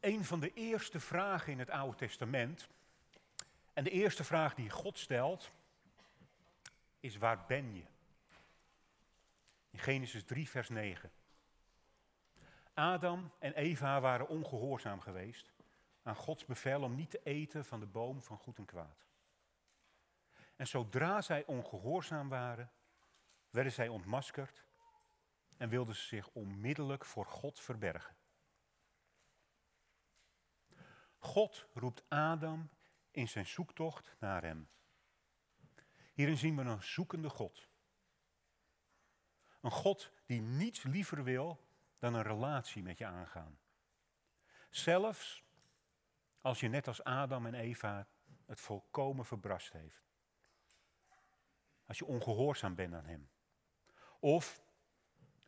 een van de eerste vragen in het Oude Testament. En de eerste vraag die God stelt is waar ben je? In Genesis 3, vers 9. Adam en Eva waren ongehoorzaam geweest aan Gods bevel om niet te eten van de boom van goed en kwaad. En zodra zij ongehoorzaam waren, werden zij ontmaskerd en wilden ze zich onmiddellijk voor God verbergen. God roept Adam in zijn zoektocht naar hem. Hierin zien we een zoekende God. Een God die niets liever wil dan een relatie met je aangaan. Zelfs als je net als Adam en Eva het volkomen verbrast heeft. Als je ongehoorzaam bent aan hem. Of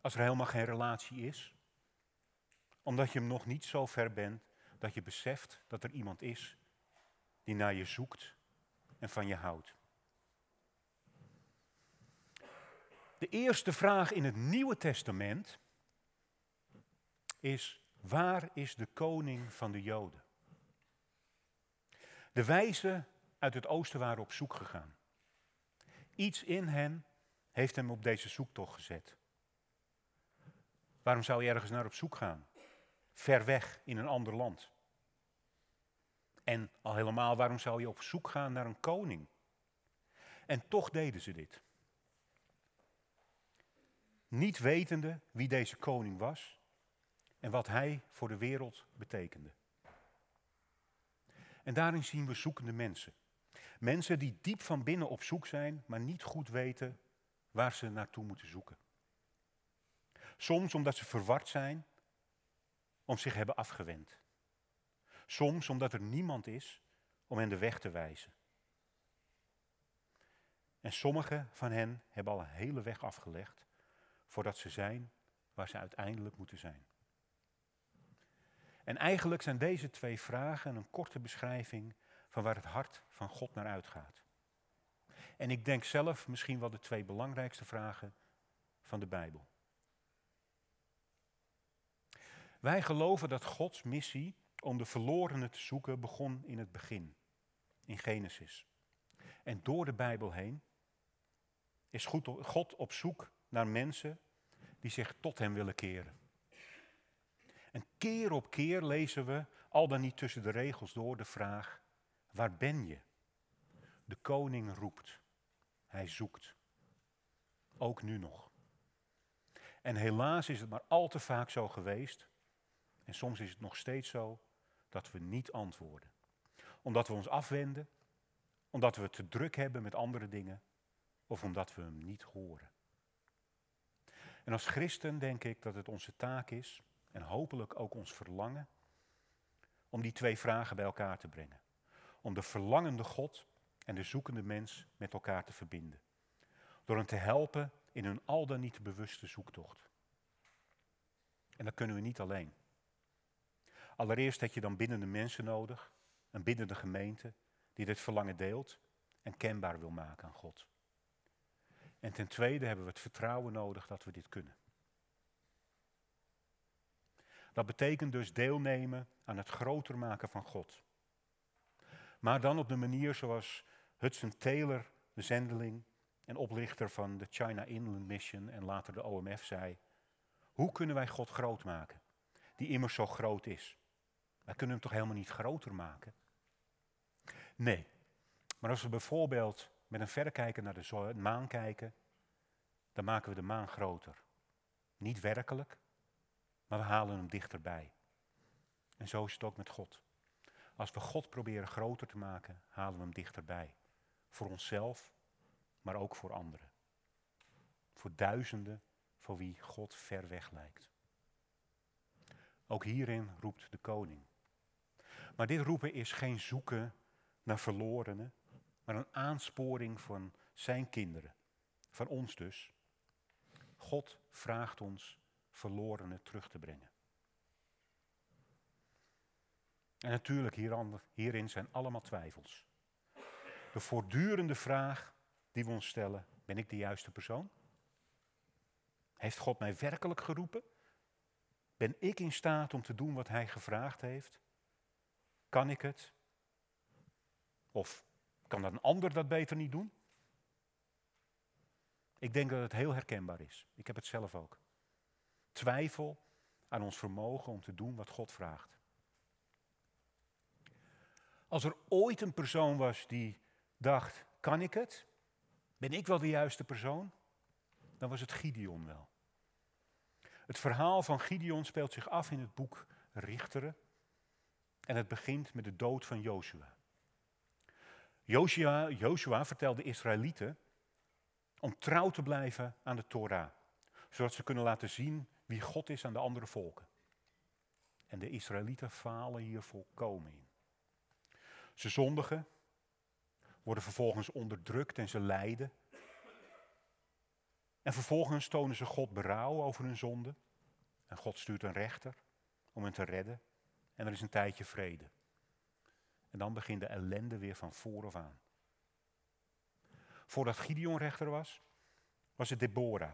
als er helemaal geen relatie is. Omdat je hem nog niet zo ver bent dat je beseft dat er iemand is die naar je zoekt en van je houdt. De eerste vraag in het Nieuwe Testament is, waar is de koning van de Joden? De wijzen uit het oosten waren op zoek gegaan. Iets in hen heeft hem op deze zoektocht gezet. Waarom zou je ergens naar op zoek gaan? Ver weg in een ander land. En al helemaal, waarom zou je op zoek gaan naar een koning? En toch deden ze dit. Niet wetende wie deze koning was en wat hij voor de wereld betekende. En daarin zien we zoekende mensen. Mensen die diep van binnen op zoek zijn, maar niet goed weten waar ze naartoe moeten zoeken. Soms omdat ze verward zijn, om zich hebben afgewend. Soms omdat er niemand is om hen de weg te wijzen. En sommigen van hen hebben al een hele weg afgelegd voordat ze zijn waar ze uiteindelijk moeten zijn. En eigenlijk zijn deze twee vragen een korte beschrijving van waar het hart van God naar uitgaat. En ik denk zelf misschien wel de twee belangrijkste vragen van de Bijbel. Wij geloven dat Gods missie om de verlorenen te zoeken begon in het begin, in Genesis. En door de Bijbel heen is God op zoek naar mensen die zich tot Hem willen keren. En keer op keer lezen we, al dan niet tussen de regels door, de vraag, waar ben je? De koning roept, hij zoekt. Ook nu nog. En helaas is het maar al te vaak zo geweest, en soms is het nog steeds zo, dat we niet antwoorden. Omdat we ons afwenden, omdat we te druk hebben met andere dingen, of omdat we hem niet horen. En als christen denk ik dat het onze taak is en hopelijk ook ons verlangen om die twee vragen bij elkaar te brengen. Om de verlangende God en de zoekende mens met elkaar te verbinden. Door hen te helpen in hun al dan niet bewuste zoektocht. En dat kunnen we niet alleen. Allereerst heb je dan binnen mensen nodig, een binnen gemeente, die dit verlangen deelt en kenbaar wil maken aan God. En ten tweede hebben we het vertrouwen nodig dat we dit kunnen. Dat betekent dus deelnemen aan het groter maken van God. Maar dan op de manier zoals Hudson Taylor, de zendeling en oplichter van de China Inland Mission en later de OMF zei, hoe kunnen wij God groot maken, die immers zo groot is? Wij kunnen hem toch helemaal niet groter maken? Nee, maar als we bijvoorbeeld met een verrekijker naar de maan kijken, dan maken we de maan groter. Niet werkelijk, maar we halen hem dichterbij. En zo is het ook met God. Als we God proberen groter te maken, halen we hem dichterbij. Voor onszelf, maar ook voor anderen. Voor duizenden voor wie God ver weg lijkt. Ook hierin roept de koning. Maar dit roepen is geen zoeken naar verlorenen, maar een aansporing van zijn kinderen, van ons dus. God vraagt ons verlorenen terug te brengen. En natuurlijk hierin zijn allemaal twijfels. De voortdurende vraag die we ons stellen, ben ik de juiste persoon? Heeft God mij werkelijk geroepen? Ben ik in staat om te doen wat hij gevraagd heeft? Kan ik het? Of kan een ander dat beter niet doen? Ik denk dat het heel herkenbaar is. Ik heb het zelf ook. Twijfel aan ons vermogen om te doen wat God vraagt. Als er ooit een persoon was die dacht, kan ik het? Ben ik wel de juiste persoon? Dan was het Gideon wel. Het verhaal van Gideon speelt zich af in het boek Richteren. En het begint met de dood van Joshua. Joshua, Joshua vertelt de Israëlieten om trouw te blijven aan de Torah. Zodat ze kunnen laten zien wie God is aan de andere volken. En de Israëlieten falen hier volkomen in. Ze zondigen, worden vervolgens onderdrukt en ze lijden. En vervolgens tonen ze God berouw over hun zonde. En God stuurt een rechter om hen te redden. En er is een tijdje vrede. En dan begint de ellende weer van vooraf aan. Voordat Gideon rechter was, was het Deborah,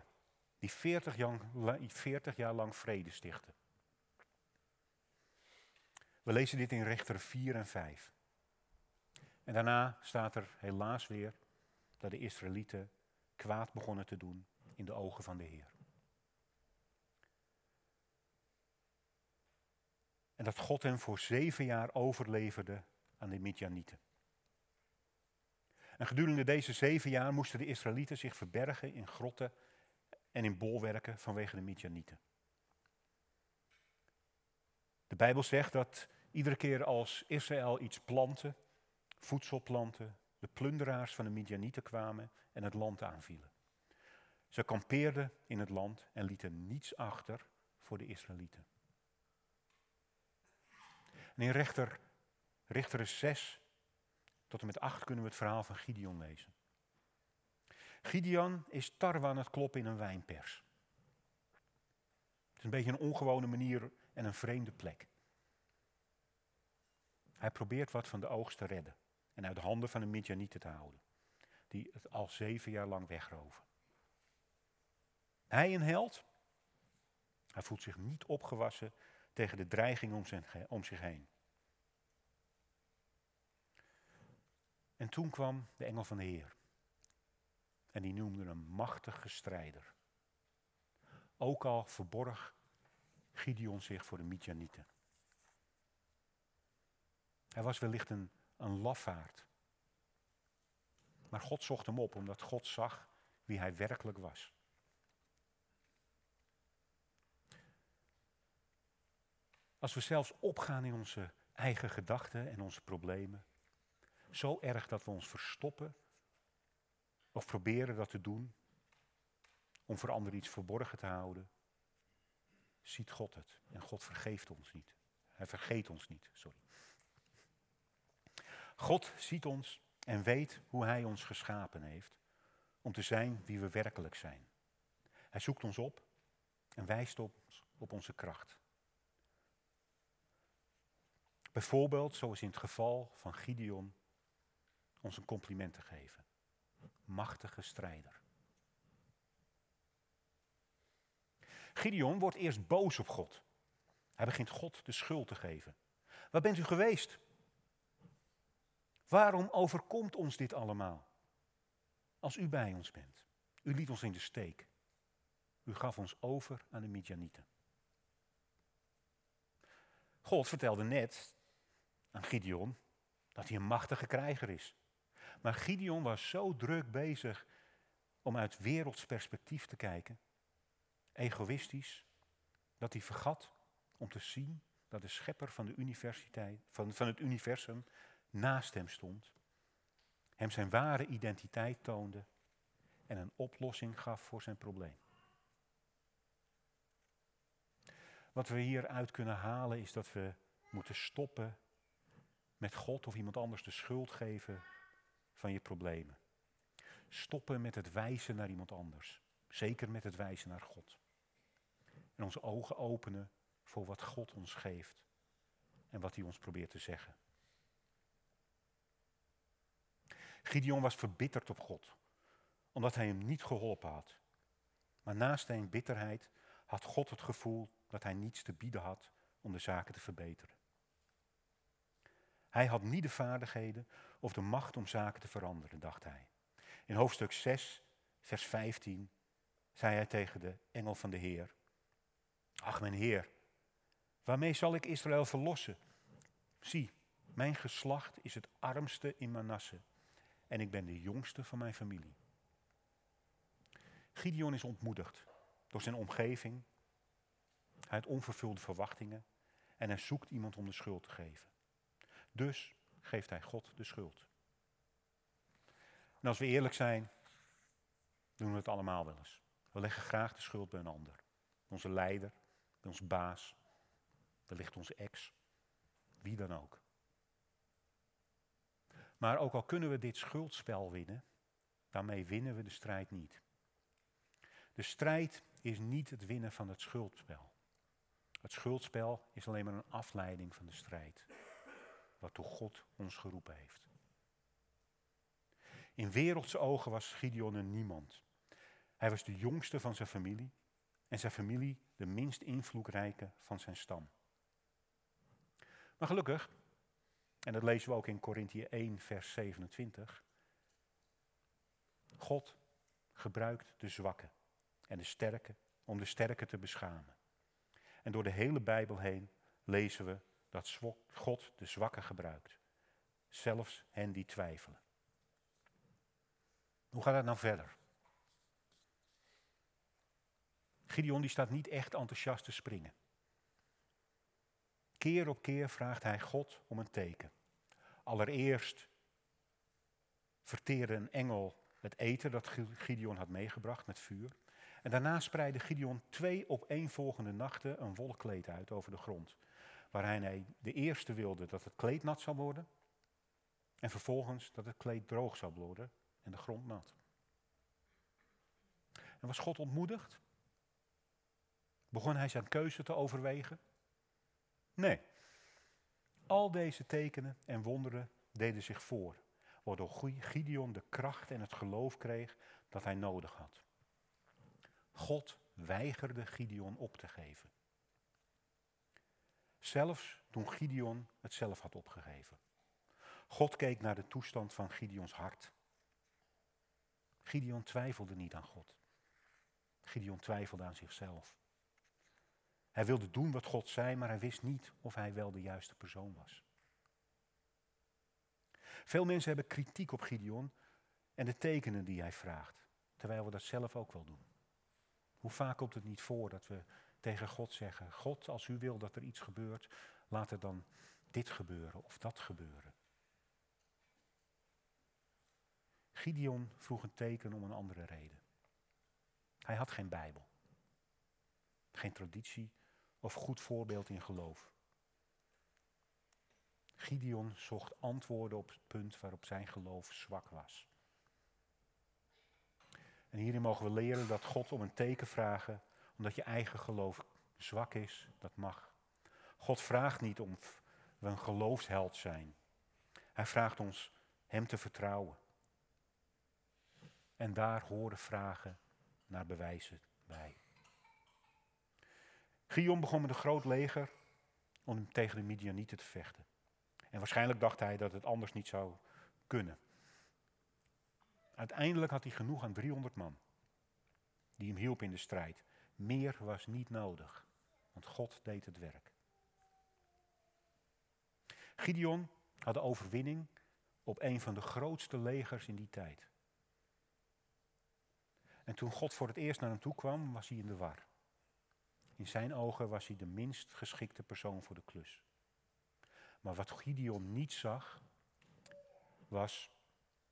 die 40 jaar, 40 jaar lang vrede stichtte. We lezen dit in Rechter 4 en 5. En daarna staat er helaas weer dat de Israëlieten kwaad begonnen te doen in de ogen van de Heer. En dat God hem voor zeven jaar overleverde aan de Midjanieten. En gedurende deze zeven jaar moesten de Israëlieten zich verbergen in grotten en in bolwerken vanwege de Midjanieten. De Bijbel zegt dat iedere keer als Israël iets plantte, voedsel plantte, de plunderaars van de Midjanieten kwamen en het land aanvielen. Ze kampeerden in het land en lieten niets achter voor de Israëlieten. En in rechter, Richter 6 tot en met 8 kunnen we het verhaal van Gideon lezen. Gideon is tarwe aan het kloppen in een wijnpers. Het is een beetje een ongewone manier en een vreemde plek. Hij probeert wat van de oogst te redden en uit de handen van de Midjanieten te houden, die het al zeven jaar lang wegroven. Hij een held? Hij voelt zich niet opgewassen tegen de dreiging om, om zich heen. En toen kwam de engel van de Heer. En die noemde een machtige strijder. Ook al verborg Gideon zich voor de Midjanieten. Hij was wellicht een, een lafaard. Maar God zocht hem op omdat God zag wie hij werkelijk was. Als we zelfs opgaan in onze eigen gedachten en onze problemen, zo erg dat we ons verstoppen of proberen dat te doen om voor anderen iets verborgen te houden, ziet God het. En God vergeeft ons niet. Hij vergeet ons niet, sorry. God ziet ons en weet hoe Hij ons geschapen heeft om te zijn wie we werkelijk zijn. Hij zoekt ons op en wijst op, op onze kracht. Bijvoorbeeld, zoals in het geval van Gideon, ons een compliment te geven. Machtige strijder. Gideon wordt eerst boos op God. Hij begint God de schuld te geven. Waar bent u geweest? Waarom overkomt ons dit allemaal? Als u bij ons bent. U liet ons in de steek. U gaf ons over aan de Midjanieten. God vertelde net aan Gideon dat hij een machtige krijger is. Maar Gideon was zo druk bezig om uit werelds perspectief te kijken, egoïstisch, dat hij vergat om te zien dat de schepper van, de universiteit, van, van het universum naast hem stond, hem zijn ware identiteit toonde en een oplossing gaf voor zijn probleem. Wat we hieruit kunnen halen is dat we moeten stoppen met God of iemand anders de schuld geven van je problemen. Stoppen met het wijzen naar iemand anders. Zeker met het wijzen naar God. En onze ogen openen voor wat God ons geeft en wat hij ons probeert te zeggen. Gideon was verbitterd op God, omdat hij hem niet geholpen had. Maar naast zijn bitterheid had God het gevoel dat hij niets te bieden had om de zaken te verbeteren. Hij had niet de vaardigheden of de macht om zaken te veranderen, dacht hij. In hoofdstuk 6, vers 15, zei hij tegen de engel van de Heer: Ach, mijn Heer, waarmee zal ik Israël verlossen? Zie, mijn geslacht is het armste in Manasse en ik ben de jongste van mijn familie. Gideon is ontmoedigd door zijn omgeving. Hij heeft onvervulde verwachtingen en hij zoekt iemand om de schuld te geven. Dus geeft hij God de schuld. En als we eerlijk zijn, doen we het allemaal wel eens. We leggen graag de schuld bij een ander. Onze leider, onze baas, wellicht onze ex, wie dan ook. Maar ook al kunnen we dit schuldspel winnen, daarmee winnen we de strijd niet. De strijd is niet het winnen van het schuldspel. Het schuldspel is alleen maar een afleiding van de strijd, waartoe God ons geroepen heeft. In wereldse ogen was Gideon een niemand. Hij was de jongste van zijn familie en zijn familie de minst invloedrijke van zijn stam. Maar gelukkig, en dat lezen we ook in Korinthe 1, vers 27, God gebruikt de zwakken en de sterke om de sterke te beschamen. En door de hele Bijbel heen lezen we dat God de zwakken gebruikt, zelfs hen die twijfelen. Hoe gaat het nou verder? Gideon die staat niet echt enthousiast te springen. Keer op keer vraagt hij God om een teken. Allereerst verteerde een engel het eten dat Gideon had meegebracht met vuur. En daarna spreidde Gideon twee opeenvolgende nachten een wolkkleed uit over de grond. Waar hij de eerste wilde dat het kleed nat zou worden. En vervolgens dat het kleed droog zou worden en de grond nat. En was God ontmoedigd? Begon hij zijn keuze te overwegen? Nee. Al deze tekenen en wonderen deden zich voor, waardoor Gideon de kracht en het geloof kreeg dat hij nodig had. God weigerde Gideon op te geven. Zelfs toen Gideon het zelf had opgegeven. God keek naar de toestand van Gideons hart. Gideon twijfelde niet aan God. Gideon twijfelde aan zichzelf. Hij wilde doen wat God zei, maar hij wist niet of hij wel de juiste persoon was. Veel mensen hebben kritiek op Gideon en de tekenen die hij vraagt, terwijl we dat zelf ook wel doen. Hoe vaak komt het niet voor dat we tegen God zeggen: God, als u wil dat er iets gebeurt, laat er dan dit gebeuren of dat gebeuren. Gideon vroeg een teken om een andere reden. Hij had geen Bijbel, geen traditie of goed voorbeeld in geloof. Gideon zocht antwoorden op het punt waarop zijn geloof zwak was. En hierin mogen we leren dat God om een teken vragen, omdat je eigen geloof zwak is, dat mag. God vraagt niet om we een geloofsheld zijn. Hij vraagt ons Hem te vertrouwen. En daar horen vragen naar bewijzen bij. Gion begon met een groot leger om tegen de Midianieten te vechten. En waarschijnlijk dacht hij dat het anders niet zou kunnen. Uiteindelijk had hij genoeg aan 300 man die hem hielp in de strijd. Meer was niet nodig, want God deed het werk. Gideon had de overwinning op een van de grootste legers in die tijd. En toen God voor het eerst naar hem toe kwam, was hij in de war. In zijn ogen was hij de minst geschikte persoon voor de klus. Maar wat Gideon niet zag, was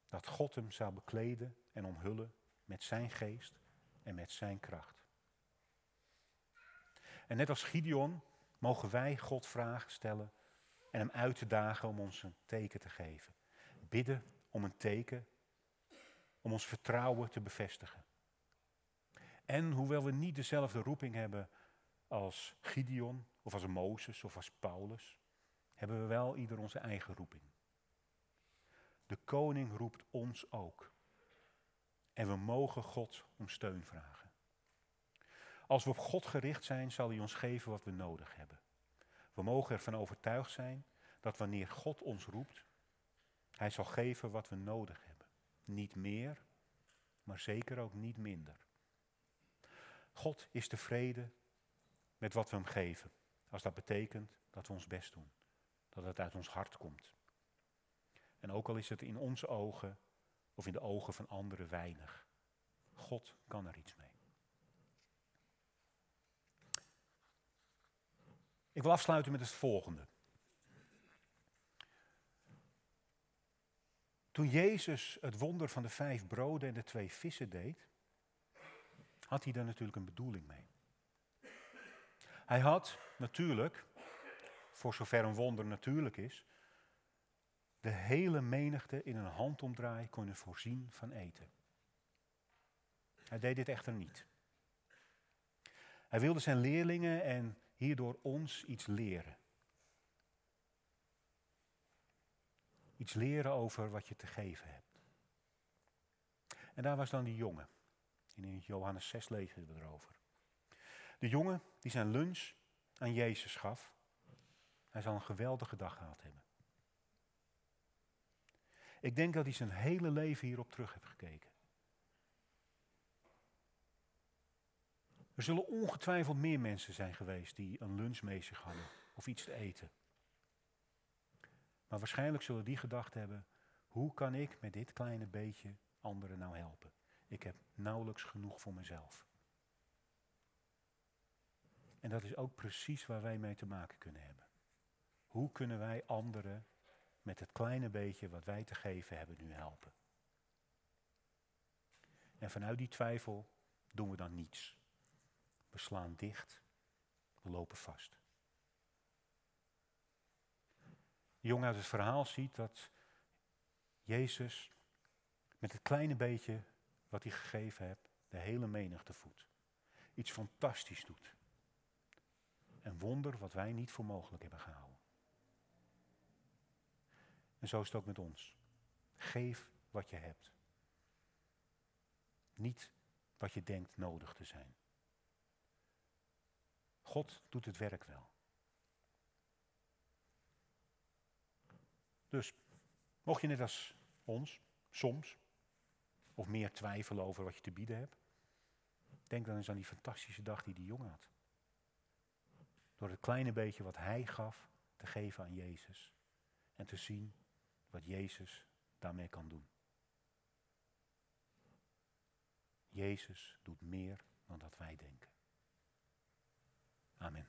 dat God hem zou bekleden en omhullen met zijn geest en met zijn kracht. En net als Gideon mogen wij God vragen stellen en hem uit te dagen om ons een teken te geven. Bidden om een teken, om ons vertrouwen te bevestigen. En hoewel we niet dezelfde roeping hebben als Gideon of als Mozes of als Paulus, hebben we wel ieder onze eigen roeping. De koning roept ons ook. En we mogen God om steun vragen. Als we op God gericht zijn, zal hij ons geven wat we nodig hebben. We mogen ervan overtuigd zijn dat wanneer God ons roept, hij zal geven wat we nodig hebben. Niet meer, maar zeker ook niet minder. God is tevreden met wat we hem geven, als dat betekent dat we ons best doen, dat het uit ons hart komt. En ook al is het in onze ogen of in de ogen van anderen weinig. God kan er iets mee. Ik wil afsluiten met het volgende. Toen Jezus het wonder van de vijf broden en de twee vissen deed, had hij daar natuurlijk een bedoeling mee. Hij had natuurlijk, voor zover een wonder natuurlijk is, de hele menigte in een handomdraai kunnen voorzien van eten. Hij deed dit echter niet. Hij wilde zijn leerlingen en hierdoor ons iets leren. Iets leren over wat je te geven hebt. En daar was dan die jongen. In Johannes 6 lezen we erover. De jongen die zijn lunch aan Jezus gaf. Hij zal een geweldige dag gehad hebben. Ik denk dat hij zijn hele leven hierop terug heeft gekeken. Er zullen ongetwijfeld meer mensen zijn geweest die een lunch mee zich hadden of iets te eten. Maar waarschijnlijk zullen die gedacht hebben, hoe kan ik met dit kleine beetje anderen nou helpen? Ik heb nauwelijks genoeg voor mezelf. En dat is ook precies waar wij mee te maken kunnen hebben. Hoe kunnen wij anderen met het kleine beetje wat wij te geven hebben nu helpen? En vanuit die twijfel doen we dan niets. We slaan dicht, we lopen vast. De jongen uit het verhaal ziet dat Jezus met het kleine beetje wat hij gegeven heeft, de hele menigte voedt. Iets fantastisch doet. Een wonder wat wij niet voor mogelijk hebben gehouden. En zo is het ook met ons. Geef wat je hebt. Niet wat je denkt nodig te zijn. God doet het werk wel. Dus, mocht je net als ons, soms, of meer twijfelen over wat je te bieden hebt, denk dan eens aan die fantastische dag die die jongen had. Door het kleine beetje wat hij gaf te geven aan Jezus en te zien wat Jezus daarmee kan doen. Jezus doet meer dan dat wij denken. 아멘.